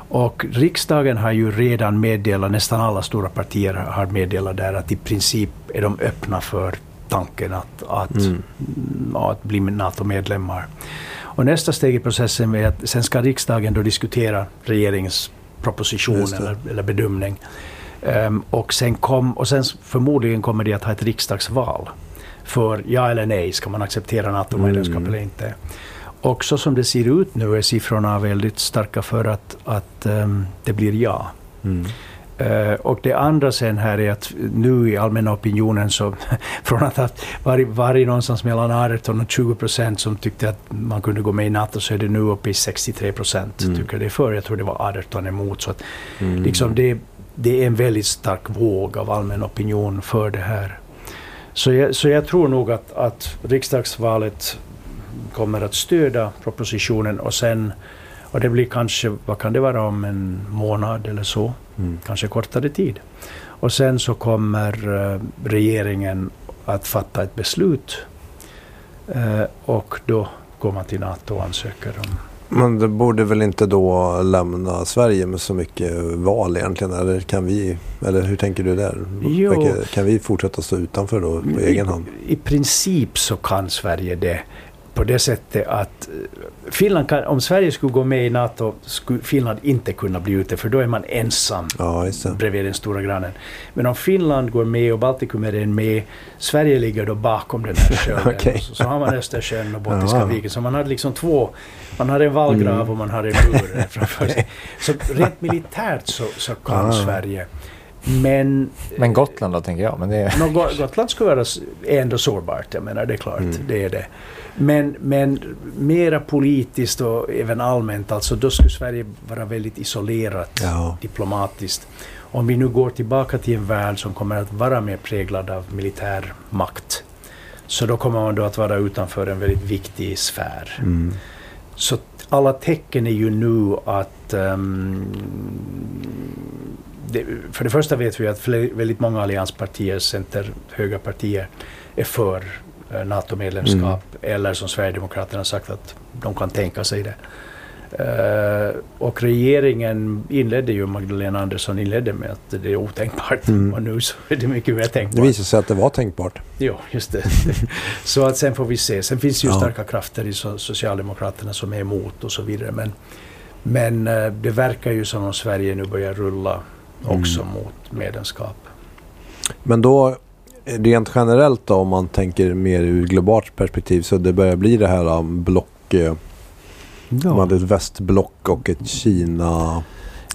Och riksdagen har ju redan meddelat, nästan alla stora partier har meddelat där att i princip är de öppna för tanken att, att, Mm. mm, att bli NATO-medlemmar. Och nästa steg i processen är att sen ska riksdagen då diskutera regeringens proposition det. eller, eller bedömning. Ehm, och, sen kom, och sen förmodligen kommer de att ha ett riksdagsval. För ja eller nej, ska man acceptera NATO-medlemskap Mm. eller inte? Och så som det ser ut nu är siffrorna väldigt starka för att, att ehm, det blir ja. Mm. Eh, och det andra sen här är att nu i allmänna opinionen så *laughs* från att ha varit, varit någonstans mellan 18 och 20 procent som tyckte att man kunde gå med i NATO så är det nu uppe i 63 procent Mm. tycker det är för. Jag tror det var 18 emot. Så att Mm. liksom det, det är en väldigt stark våg av allmän opinion för det här. Så jag, så jag tror nog att, att riksdagsvalet kommer att stödja propositionen och sen och det blir kanske, vad kan det vara om en månad eller så? Mm. kanske kortare tid. Och sen så kommer eh, regeringen att fatta ett beslut eh, och då går man till NATO och ansöker om... Men det borde väl inte då lämna Sverige med så mycket val egentligen? Eller kan vi, eller hur tänker du där? Jo. Kan vi fortsätta stå utanför då på egen hand? I, I princip så kan Sverige det på det sättet att eh, Finland kan, om Sverige skulle gå med i NATO skulle Finland inte kunna bli ute för då är man ensam Ja, bredvid den stora grannen. Men om Finland går med och Baltikum är med, Sverige ligger då bakom den här *laughs* sjön. Okej. så, så har man Östersjön och Botniska Ja. viken. Så man har liksom två, man har en vallgrav Mm. och man har en mur *laughs* framför sig. Så rent militärt så, så kan Ah. Sverige. Men, Men Gotland då, tänker jag. Men det är... Gotland skulle vara ändå sårbart, jag menar det är klart, Mm. det är det. Men, men mera politiskt och även allmänt, alltså då skulle Sverige vara väldigt isolerat Ja. diplomatiskt. Om vi nu går tillbaka till en värld som kommer att vara mer präglad av militär makt, så då kommer man då att vara utanför en väldigt viktig sfär. Mm. Så alla tecken är ju nu att... ehm, det, för det första vet vi att väldigt många allianspartier, center, höga partier, är för eh, NATO-medlemskap. Eller som Sverigedemokraterna sagt att de kan tänka sig det. Eh, och regeringen inledde ju, Magdalena Andersson inledde med att det är otänkbart. Mm. Och nu så är det mycket mer Det tänkbart. visade sig att det var tänkbart. Jo, just det. *laughs* så att sen får vi se. Sen finns det ju Ja. starka krafter i so- Socialdemokraterna som är emot och så vidare. Men, men eh, det verkar ju som om Sverige nu börjar rulla också Mm. mot medlemskap. Men då rent generellt då om man tänker mer ur globalt perspektiv så det börjar bli det här um, block. eh, Man hade ett västblock och ett Kina,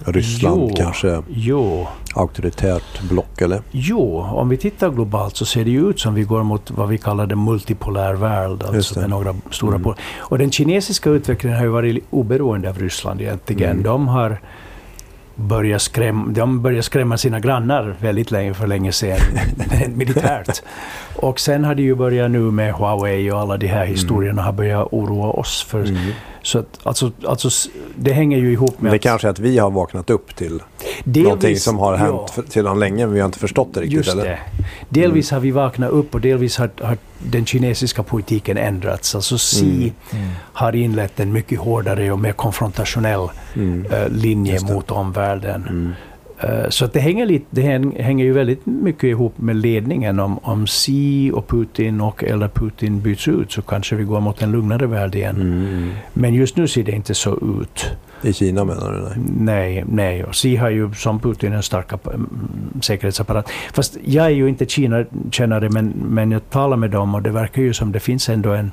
Ryssland Jo. kanske Jo, auktoritärt block eller? jo, om vi tittar globalt så ser det ju ut som vi går mot vad vi kallar den multipolär värld, alltså med några stora Mm. Och den kinesiska utvecklingen har ju varit oberoende av Ryssland egentligen. Mm. De har börjat skrämma, de började skrämma sina grannar väldigt länge, för länge sedan, *laughs* *laughs* militärt. Och sen har det ju börjat nu med Huawei och alla de här historierna har börjat oroa oss. För, Mm. Så att, alltså, alltså, det hänger ju ihop med det att... kanske är att vi har vaknat upp till delvis- någonting som har hänt ja. sedan länge men vi har inte förstått det riktigt Just eller? det. Delvis har vi vaknat upp och delvis har, har den kinesiska politiken ändrats. Alltså Xi Mm. har inlett en mycket hårdare och mer konfrontationell Mm. eh, linje mot omvärlden. Mm. Eh, Så att det, hänger lite, det häng- hänger ju väldigt mycket ihop med ledningen. Om, om Xi och Putin och eller Putin byts ut så kanske vi går mot en lugnare värld igen. Mm. Men just nu ser det inte så ut. I Kina menar du? Nej. Nej, nej. Och Xi har ju som Putin en stark mm, säkerhetsapparat. Fast jag är ju inte Kina-kännare, men, men jag talar med dem och det verkar ju som det finns ändå en,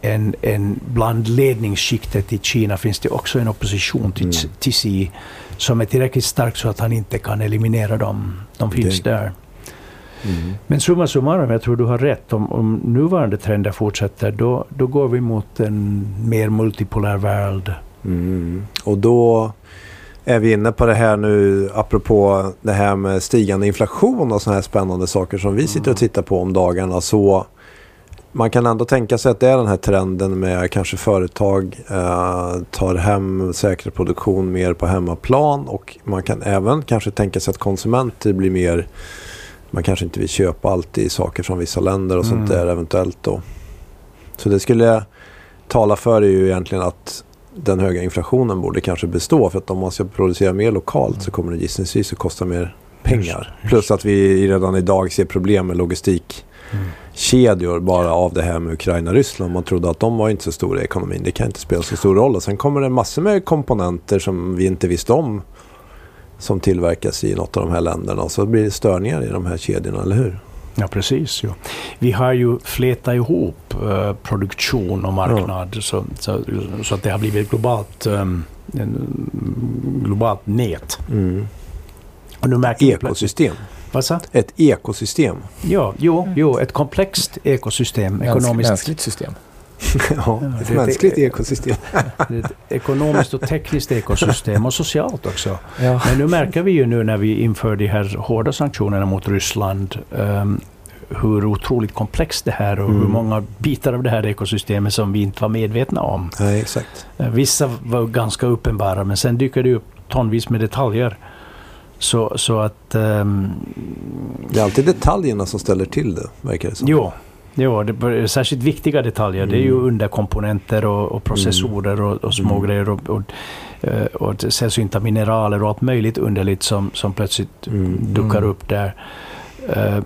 en, en bland ledningsskiktet i Kina finns det också en opposition till, Mm. till Xi som är tillräckligt stark så att han inte kan eliminera dem. De finns Det- där. Mm. Men summa summarum, jag tror du har rätt. Om, om nuvarande trender fortsätter, då, då går vi mot en mer multipolär värld. Mm. Och då är vi inne på det här nu apropå det här med stigande inflation och sådana här spännande saker som vi sitter och tittar på om dagarna. Så man kan ändå tänka sig att det är den här trenden med kanske företag eh, tar hem säker produktion mer på hemmaplan och man kan även kanske tänka sig att konsumenter blir mer man kanske inte vill köpa alltid saker från vissa länder och sånt Mm. där eventuellt då. Så det skulle tala för är ju egentligen att den höga inflationen borde kanske bestå. För att om man ska producera mer lokalt så kommer det gissningsvis att kosta mer pengar. Plus att vi redan idag ser problem med logistikkedjor bara av det här med Ukraina-Ryssland. Man trodde att de var inte så stora i ekonomin. Det kan inte spela så stor roll. Och sen kommer det massor med komponenter som vi inte visste om som tillverkas i något av de här länderna. Och så blir det störningar i de här kedjorna, eller hur? Ja, precis. Jo. Vi har ju flätat ihop eh, produktion och marknad så, så, så att det har blivit ett globalt, um, en, globalt nät. Mm. Och nu märker. Ekosystem. Vad sa? Ett ekosystem. Ja, jo, jo, ett komplext ekosystem. Ekonomiskt, Mänskligt system. *laughs* ja, ett mänskligt *laughs* det- ekosystem. ett ekonomiskt och tekniskt ekosystem och socialt också. Ja. Men nu märker vi ju nu när vi inför de här hårda sanktionerna mot Ryssland ehm, hur otroligt komplext det här och hur Mm. många bitar av det här ekosystemet som vi inte var medvetna om. Nej, exakt. Eh, Vissa var ganska uppenbara men sen dyker det upp tonvis med detaljer. Så, så att... ehm, Det är alltid detaljerna som ställer till det, verkar det som. jo, jo, det är särskilt viktiga detaljer. Det är ju Mm. underkomponenter och, och processorer och, och små Mm. grejer och, och, eh, och sällsynta mineraler och allt möjligt underligt som, som plötsligt Mm. duckar Mm. upp där. Eh,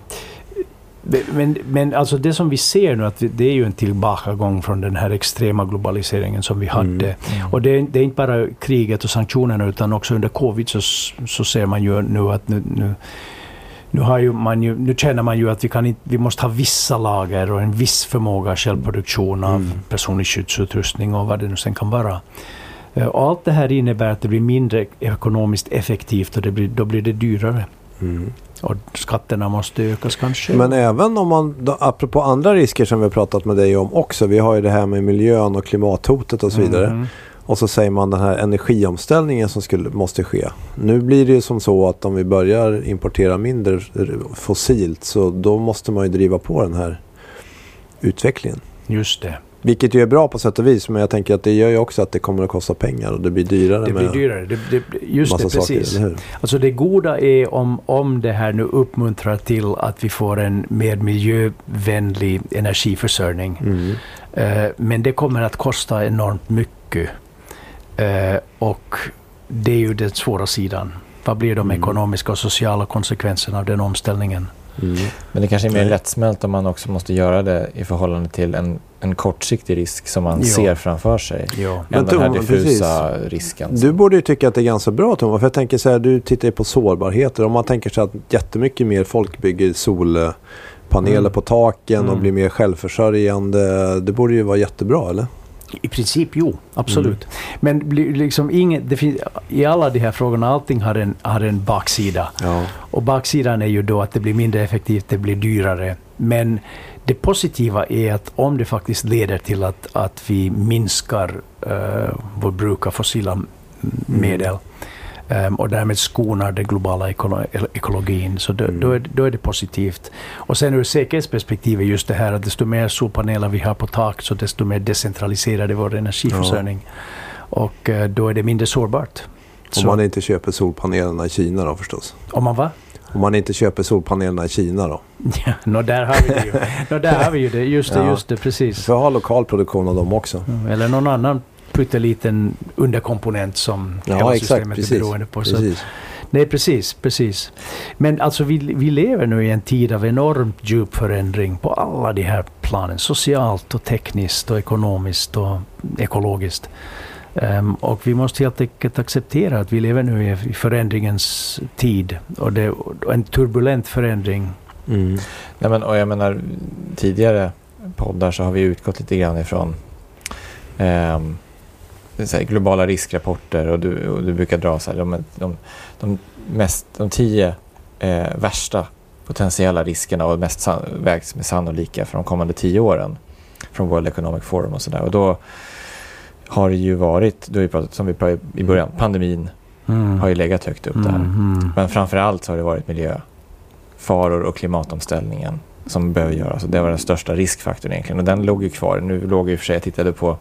men, men alltså det som vi ser nu, att det är ju en tillbakagång från den här extrema globaliseringen som vi hade. Mm. Och det är, det är inte bara kriget och sanktionerna utan också under covid så, så ser man ju nu att nu, nu, nu, har ju man ju, nu känner man ju att vi, kan inte, vi måste ha vissa lager och en viss förmåga av självproduktion av Mm. personlig skyddsutrustning och vad det nu sen kan vara. Eh, Och allt det här innebär att det blir mindre ekonomiskt effektivt och det blir, då blir det dyrare. Mm. Och skatterna måste ökas kanske. Men även om man, då, apropå andra risker som vi har pratat med dig om också. Vi har ju det här med miljön och klimathotet och så vidare. Mm. Och så säger man den här energiomställningen som skulle, måste ske. Nu blir det ju som så att om vi börjar importera mindre fossilt så då måste man ju driva på den här utvecklingen. Just det. Vilket ju är bra på sätt och vis men jag tänker att det gör ju också att det kommer att kosta pengar och det blir dyrare Det blir dyrare. Det, det, just det, saker, precis. hur? Alltså det goda är om, om det här nu uppmuntrar till att vi får en mer miljövänlig energiförsörjning. Mm. Eh, men det kommer att kosta enormt mycket. Eh, och det är ju den svåra sidan. Vad blir de Mm. ekonomiska och sociala konsekvenserna av den omställningen? Mm. Men det kanske är mer Nej. lättsmält om man också måste göra det i förhållande till en, en kortsiktig risk som man Ja. ser framför sig. Ja. Men Än den här diffusa risken. Du borde ju tycka att det är ganska bra Thomas. För jag tänker så här, du tittar ju på sårbarheter. Om man tänker sig att jättemycket mer folk bygger solpaneler Mm. på taken och Mm. blir mer självförsörjande. Det borde ju vara jättebra eller? I princip jo, absolut. Mm. Men liksom inget, det finns, i alla de här frågorna, allting har en, har en baksida. Ja. Och baksidan är ju då att det blir mindre effektivt, det blir dyrare. Men det positiva är att om det faktiskt leder till att, att vi minskar uh, vår bruk av fossila m- medel ehm, och därmed skonar den globala ekologin, så då, då, är, det- då är det positivt. Och sen ur säkerhetsperspektiv är just det här att desto mer solpaneler vi har på tak, så desto mer decentraliserad är vår energiförsörjning. Och eh, då är det mindre sårbart. Om Så- man inte köper solpanelerna i Kina då förstås. om man va? Om man inte köper solpanelerna i Kina då. Ja, nå, där har vi det ju. *laughs* Nå, där har vi ju det. Just det, Ja. just det, precis. För att ha lokal produktion av dem också. Mm, Eller någon annan pytteliten underkomponent som Ja hela exakt, systemet är precis. beroende på. Så precis. Nej, precis, precis. Men alltså vi, vi lever nu i en tid av enormt djup förändring på alla de här planen. Socialt och tekniskt och ekonomiskt och ekologiskt. Um, och vi måste helt enkelt acceptera att vi lever nu i förändringens tid. Och, det, och en turbulent förändring. Mm. Nej, men, och jag menar, tidigare poddar så har vi utgått lite grann ifrån um, globala riskrapporter och du, och du brukar dra så här, de, de, de, mest, de tio eh, värsta potentiella riskerna och mest san, vägs med sannolika för de kommande tio åren från World Economic Forum och sådär. Och då har det ju varit, då vi pratat, som vi pratade i början, pandemin mm. har ju legat högt upp där. Mm. Men framför allt så har det varit miljöfaror och klimatomställningen som behöver göras. Och det var den största riskfaktorn egentligen. Och den låg ju kvar. Nu låg ju för sig, jag tittade på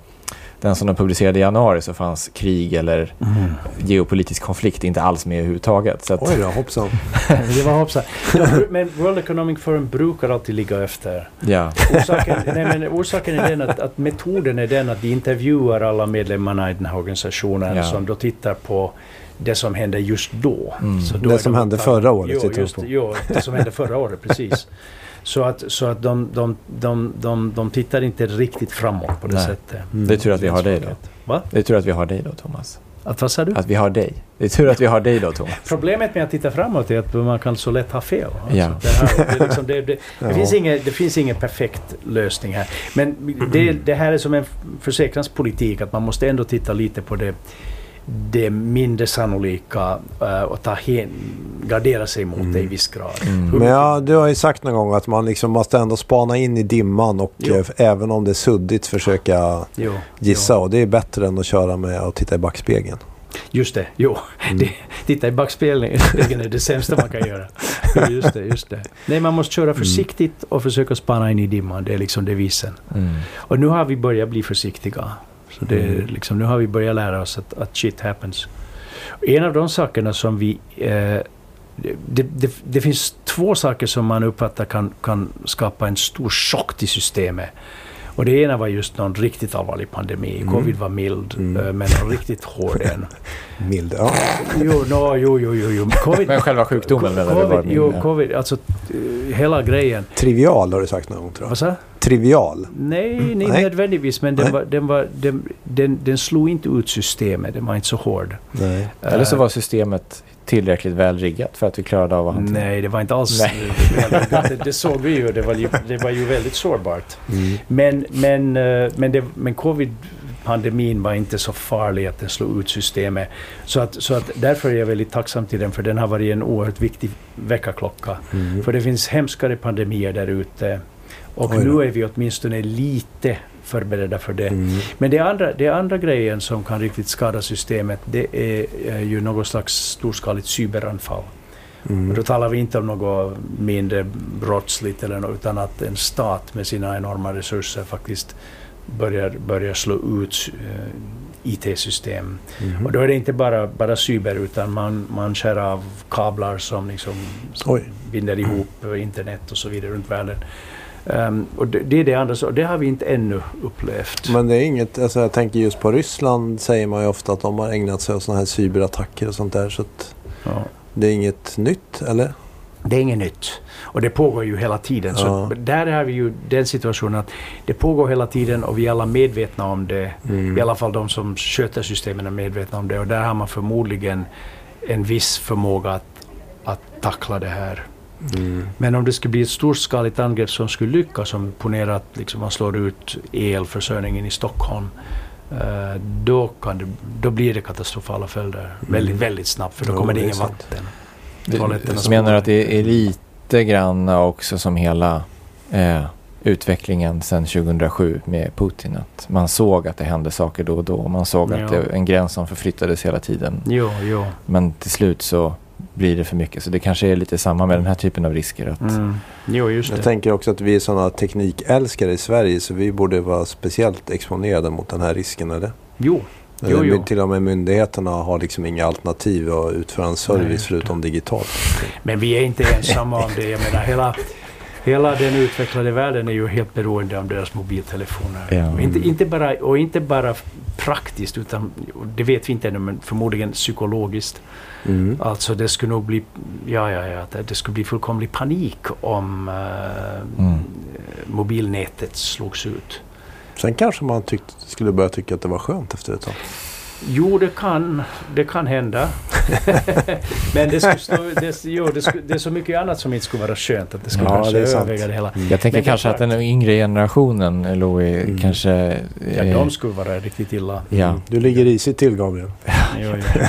den som de publicerade i januari så fanns krig eller mm. geopolitisk konflikt inte alls med överhuvudtaget. Så att... Oj då, hoppsan. *laughs* det var hoppsan. men World Economic Forum brukar alltid ligga efter. Ja. Orsaken, nej, men orsaken är den att, att, metoden är den att de intervjuar alla medlemmarna i den här organisationen ja. som då tittar på det som hände just då. Mm. då det som hände förra året. Jo, just, jo, det som hände förra året, precis. *laughs* Så att, så att de, de, de, de, de tittar inte riktigt framåt på det Nej. sättet. Mm. Det är tur att vi har dig då. Va? Det är tur att vi har dig då, Thomas. Att vad sa du? Att vi har dig. Det är tur att vi har dig då, Thomas. *laughs* Problemet med att titta framåt är att man kan så lätt ha fel. Alltså, ja. det, här, det, liksom, det, *laughs* finns ingen, det finns ingen perfekt lösning här. Men det, det här är som en försäkringspolitik, att man måste ändå titta lite på det det mindre sannolika uh, och ta hen, gardera sig mot mm. det i viss grad. Mm. Men ja, du har ju sagt någon gång att man liksom måste ändå spana in i dimman och eh, även om det är suddigt försöka jo. gissa. Jo. Och det är bättre än att köra med och titta i backspegeln. Just det, jo. Mm. *laughs* Det, titta i backspegeln är det sämsta man kan göra. Just det, just det. Nej, man måste köra mm. försiktigt och försöka spana in i dimman. Det är liksom devisen. Mm. Och nu har vi börjat bli försiktiga. Så det, mm. liksom, nu har vi börjat lära oss att, att shit happens. En av de sakerna som vi... Eh, det, det, det, finns två saker som man uppfattar kan, kan skapa en stor chock till systemet. Och det ena var just någon riktigt allvarlig pandemi. Mm. Covid var mild, mm. Eh, men riktigt hård en. *laughs* mild, ja. Jo, no, jo, jo, jo. jo. COVID, men själva sjukdomen menar du? Var jo, covid, alltså uh, hela grejen. Trivial har du sagt någon gång tror jag. Vad sa Trivial? Nej, mm. nej, nödvändigtvis. Men den, var, den, var, den, den, den slog inte ut systemet. Den var inte så hård. Nej. Eller så var systemet tillräckligt väl riggat för att vi klarade av att hantera Nej, det var inte alls det, det såg vi ju. Det var ju, det var ju väldigt sårbart. Mm. Men, men, eh, men, det, men covid-pandemin var inte så farlig att den slog ut systemet. Så, att, så att därför är jag väldigt tacksam till den, för den har varit en oerhört viktig väckarklocka. Mm. För det finns hemskare pandemier där ute. Och nu är vi åtminstone lite förberedda för det. Mm. Men det andra, det andra grejen som kan riktigt skada systemet det är, är ju något slags storskaligt cyberanfall. Mm. Och då talar vi inte om något mindre brottsligt eller något, utan att en stat med sina enorma resurser faktiskt börjar, börjar slå ut uh, IT-system. Mm. Och då är det inte bara, bara cyber utan man, man skär av kablar som, liksom, som binder ihop internet och så vidare runt världen. Um, och det, det, är det andra, det har vi inte ännu upplevt. Men det är inget, alltså jag tänker just på Ryssland säger man ju ofta att de har ägnat sig åt sådana här cyberattacker och sånt där. Så ja. Det är inget nytt, eller? Det är inget nytt. Och det pågår ju hela tiden. Så där har vi ju den situationen att det pågår hela tiden och vi är alla medvetna om det. Mm. I alla fall de som sköter systemen är medvetna om det. Och där har man förmodligen en viss förmåga att, att tackla det här Mm. Men om det skulle bli ett storskaligt angrepp som skulle lyckas, som ponera att liksom man slår ut elförsörjningen i Stockholm, uh, då, kan det, då blir det katastrofala följder mm. väldigt, väldigt snabbt, för då kommer det ingen vatten. Du menar att det är lite grann också som hela eh, utvecklingen sedan 2007 med Putin. Att man såg att det hände saker då och då. Man såg ja. att det en gräns som förflyttades hela tiden. Jo, jo. Men till slut så blir det för mycket. Så det kanske är lite samma med den här typen av risker. Att... Mm. Jo, just Jag tänker också att vi är sådana teknikälskare i Sverige så vi borde vara speciellt exponerade mot den här risken, eller? Jo. Jo, jo. Till och med myndigheterna har liksom inga alternativ att utföra en service Nej. förutom digitalt. Men vi är inte ensamma om det. Jag menar hela Hela den utvecklade världen är ju helt beroende av deras mobiltelefoner. Ja. Och, inte, inte bara, och inte bara praktiskt, utan det vet vi inte ännu, men förmodligen psykologiskt. Mm. Alltså det skulle nog bli, ja, ja, ja, det, skulle bli fullkomlig panik om eh, Mm. mobilnätet slogs ut. Sen kanske man tyckt, skulle börja tycka att det var skönt efter ett tag. Jo, det kan, det kan hända. *laughs* Men det, skulle stå, det, jo, det, skulle, det är så mycket annat som inte skulle vara skönt att det skulle Ja, kanske det överväga det hela. Jag tänker Men kanske att den yngre generationen, Louis, Mm. kanske... Ja, eh, de skulle vara riktigt illa. ja. Du ligger risigt till Gabriel. Jo, jo.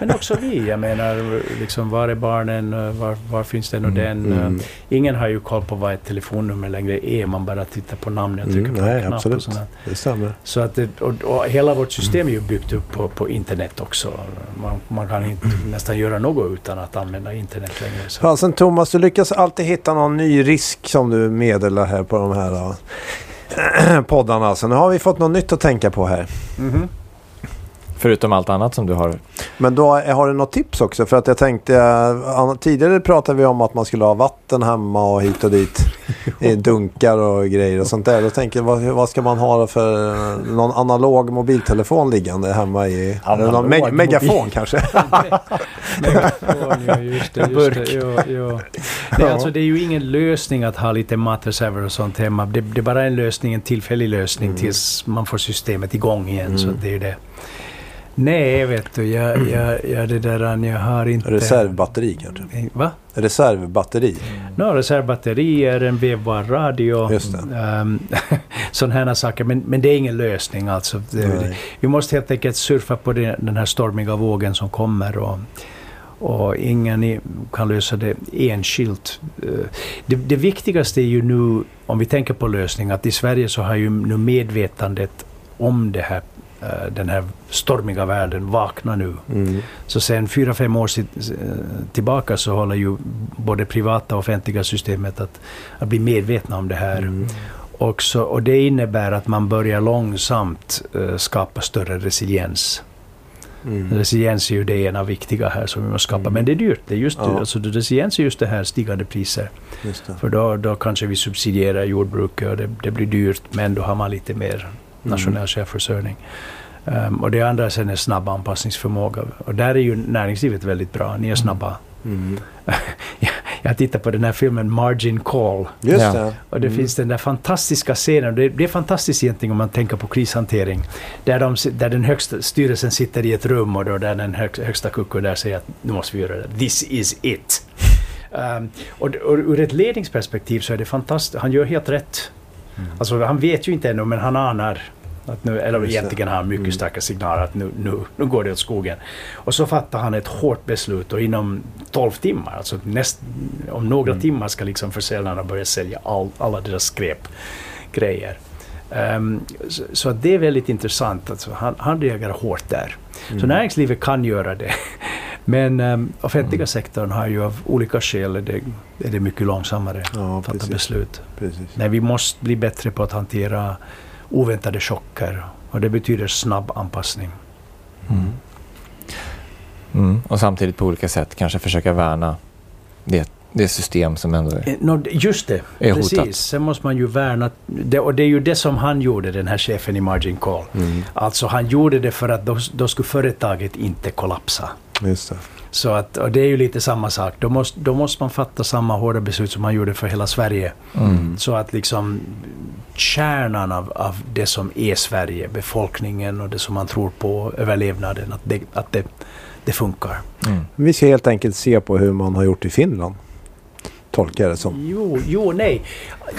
Men också vi, jag menar, liksom, var är barnen, var, var finns den och Mm, den? Mm. Ingen har ju koll på vad ett telefonnummer längre är, man bara tittar på namnet och trycker Mm, på nej, en knapp. absolut. Och sånt. Det stämmer. Så att det, och, och hela vårt system är ju byggt upp på, på internet också. Man, man kan inte nästan göra något utan att använda internet längre. Så. Fasen Thomas, du lyckas alltid hitta någon ny risk som du meddelar här på de här äh, *clears throat* poddarna. Så nu har vi fått något nytt att tänka på här. Mhm. Förutom allt annat som du har. Men då är- har du något tips också? För att jag tänkte, an- tidigare pratade vi om att man skulle ha vatten hemma och hit och dit. *laughs* I dunkar och grejer och sånt där. Då tänker jag, vad, vad ska man ha för äh, någon analog mobiltelefon liggande hemma i? Någon me- mobil- megafon kanske? *laughs* Megafon, ja, just det. Just det jo, jo. Nej, alltså, det är ju ingen lösning att ha lite matreserver och sånt hemma. Det, det är bara en lösning, en tillfällig lösning Mm. tills man får systemet igång igen. Så Mm. det är det. Nej, vet du, jag, jag, jag, det där, jag har inte... Reservbatteri kanske? Va? Reservbatteri. No, reservbatterier, en vevbar radio, Just det. *laughs* um, sådana här saker. Men, men det är ingen lösning alltså. Nej. vi måste helt enkelt surfa på den, här stormiga vågen som kommer. Och, och ingen kan lösa det enskilt. Eh, Det, det viktigaste är ju nu, om vi tänker på lösning, att i Sverige så har ju nu medvetandet om det här, eh, den här stormiga världen vaknat nu. Mm. Så sen fyra, fem år eh, tillbaka så håller ju både privata och offentliga systemet att, att bli medvetna om det här. Mm. Och, så, och det innebär att man börjar långsamt eh, skapa större resiliens. Mm. Resiliens är ju det ena viktiga här som vi måste skapa. Mm. Men det är dyrt. Det är just, Ja. alltså, resiliens är just det här stigande priser. För då, då kanske vi subsidierar jordbruket och det, det blir dyrt men då har man lite mer nationell självförsörjning. Ehm, och det andra sen är snabb anpassningsförmåga. Och där är ju näringslivet väldigt bra. Ni är snabba. Mm. *laughs* Jag tittar på den här filmen Margin Call. Just Ja. det. Och det Mm. finns den där fantastiska scenen. Det, det är fantastiskt egentligen om man tänker på krishantering. Där, de, där den högsta styrelsen sitter i ett rum och då där den hög, högsta kucken där säger att nu måste vi göra det. This is it. Um, och, och ur ett ledningsperspektiv så är det fantastiskt. Han gör helt rätt. Alltså han vet ju inte ännu men han anar. Att nu, eller Just egentligen har han mycket Mm. starka signaler att nu, nu, nu går det åt skogen. Och så fattar han ett hårt beslut och inom 12 timmar, alltså näst, om några Mm. timmar ska liksom försäljarna börja sälja all, alla deras skräp grejer. Ehm, så, så det är väldigt intressant. Alltså, han, han reagerar hårt där. Så Mm. näringslivet kan göra det. Men um, offentliga Mm. sektorn har ju av olika skäl är det, är det mycket långsammare Ja, att fatta precis. beslut. precis. Nej, vi måste bli bättre på att hantera oväntade chocker. Och det betyder snabb anpassning. Mm. Mm. Och samtidigt på olika sätt kanske försöka värna det, det system som ändå är... Eh, nå, just det, Är precis. hotat. Sen måste man ju värna... Det, och det är ju det som han gjorde, den här chefen i Margin Call. Mm. Alltså han gjorde det för att då, då skulle företaget inte kollapsa. Just det. Så att, och det är ju lite samma sak. Då måste, då måste man fatta samma hårda beslut som man gjorde för hela Sverige. Mm. Så att liksom kärnan av, av det som är Sverige, befolkningen och det som man tror på, överlevnaden, att det, att det, det funkar. Mm. Vi ska helt enkelt se på hur man har gjort i Finland. Tolkar jag det som. Jo, jo, nej.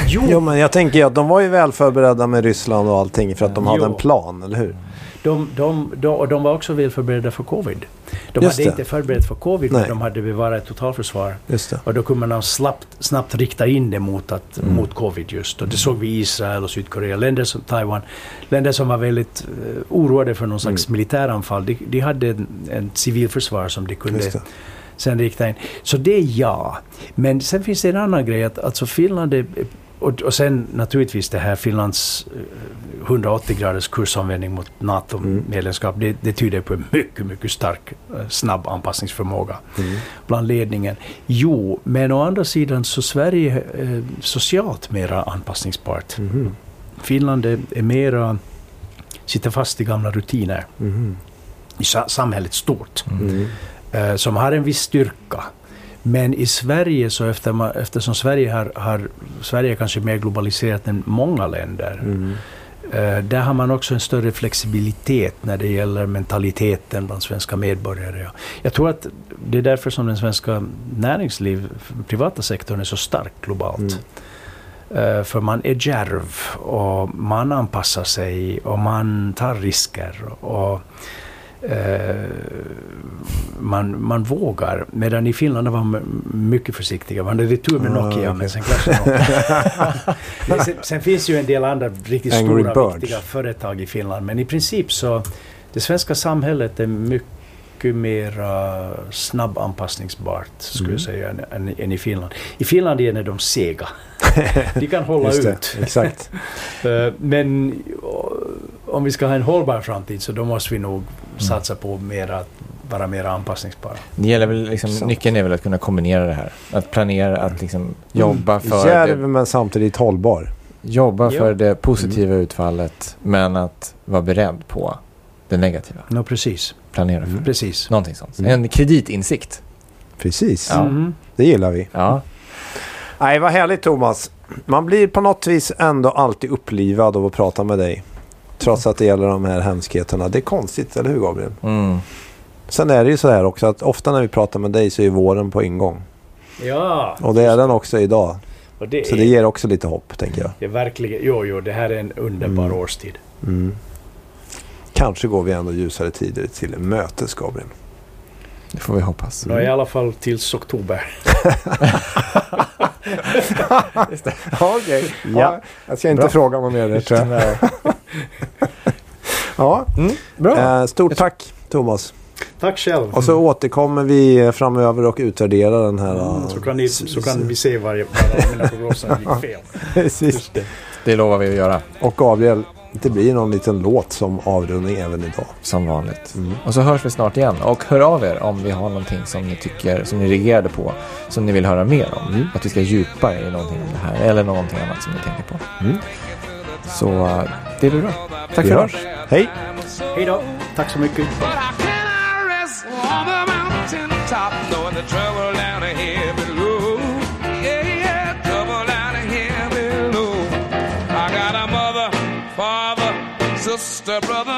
Jo, Jo, men jag tänker att de var ju väl förberedda med Ryssland och allting för att de hade Jo. en plan, eller hur? de, de, de, och de var också väl förberedda för covid. De Just hade det. inte förberett för covid, Nej. men de hade bevarat ett totalförsvar. Just det. Och då kunde man snabbt, snabbt rikta in det mot, att, Mm. mot covid just. Och det såg vi i Israel och Sydkorea, länder som Taiwan. Länder som var väldigt uh, oroade för någon slags Mm. militäranfall. De, de hade en, en civilförsvar som de kunde sen rikta in. Så det är ja. Men sen finns det en annan grej. Att, alltså Finland är och, och sen naturligtvis det här Finlands eh, 180 graders kursomvändning mot NATO-medlemskap. Det, det tyder på en mycket, mycket stark, eh, snabb anpassningsförmåga bland ledningen. Jo, men å andra sidan så Sverige är eh, socialt mera anpassningsbart. Mhm. Finland är, är mera, sitter fast i gamla rutiner Mhm. i sa, samhället stort, Mm. eh, som har en viss styrka. Men i Sverige, så efter man, eftersom Sverige har, har Sverige är kanske mer globaliserat än många länder, Mm. eh, där har man också en större flexibilitet när det gäller mentaliteten bland svenska medborgare. Jag tror att det är därför som den svenska näringsliv, privata sektorn är så stark globalt. Mm. Eh, För man är djärv och man anpassar sig och man tar risker. Och, man, man vågar. Medan i Finland var man mycket försiktiga. Man hade tur med Nokia, okej. men sen kraschade *laughs* sen, sen finns ju en del andra riktigt Angry stora, Birds. viktiga företag i Finland. Men i princip så, det svenska samhället är mycket mer uh, snabbanpassningsbart, skulle Mm. jag säga, än, än, än i Finland. I Finland är de sega. De kan hålla det, ut. exakt. *laughs* Eh, Men eh, om vi ska ha en hållbar framtid så då måste vi nog Mm. Satsa på mer att vara mer anpassningsbara. Det gäller väl liksom, nyckeln är väl att kunna kombinera det här. Att planera, att liksom jobba för, Djärv men samtidigt hållbar. jobba Ja. för det positiva utfallet men att vara beredd på det negativa. No, precis. Planera för Mm. precis. någonting sånt. Mm. En kreditinsikt. Precis, Ja. Det gillar vi. Ja, Nej, vad härligt Thomas. Man blir på något vis ändå alltid upplivad av att prata med dig. Trots att det gäller de här hemskheterna. Det är konstigt, eller hur Gabriel? mm. Sen är det ju så här också att ofta när vi pratar med dig så är våren på ingång. Ja, Och det är den också idag. det, Så är, det ger också lite hopp, tänker jag. det är verkligen... Jo, jo, det här är en underbar Mm. årstid. Mm. Kanske går vi ändå ljusare tider till mötes, Gabriel. det får vi hoppas. Nå, I alla fall tills oktober. *laughs* *laughs* *laughs* Ja, okej. Ja. Jag ska inte Bra. fråga något mer, det tror jag. Ja, Mm. Bra. eh, stort tack Thomas. Tack själv. Och så återkommer vi framöver och utvärderar den här. Mm, så, kan ni, så kan vi se var, var mina prognoser gick *laughs* fel. Precis. det. Det lovar vi att göra Och Gabriel, det blir någon liten låt som avrundning även idag. som vanligt. Mm. Och så hörs vi snart igen. Och hör av er om vi har någonting som ni tycker, som ni reagerade på, som ni vill höra mer om. Mm. Att vi ska djupare i någonting om det här eller någonting annat som ni tänker på. Mm. Så eh, det blir bra. Tack Vi för hörs. Hej! Hej då. Tack så mycket. Brother.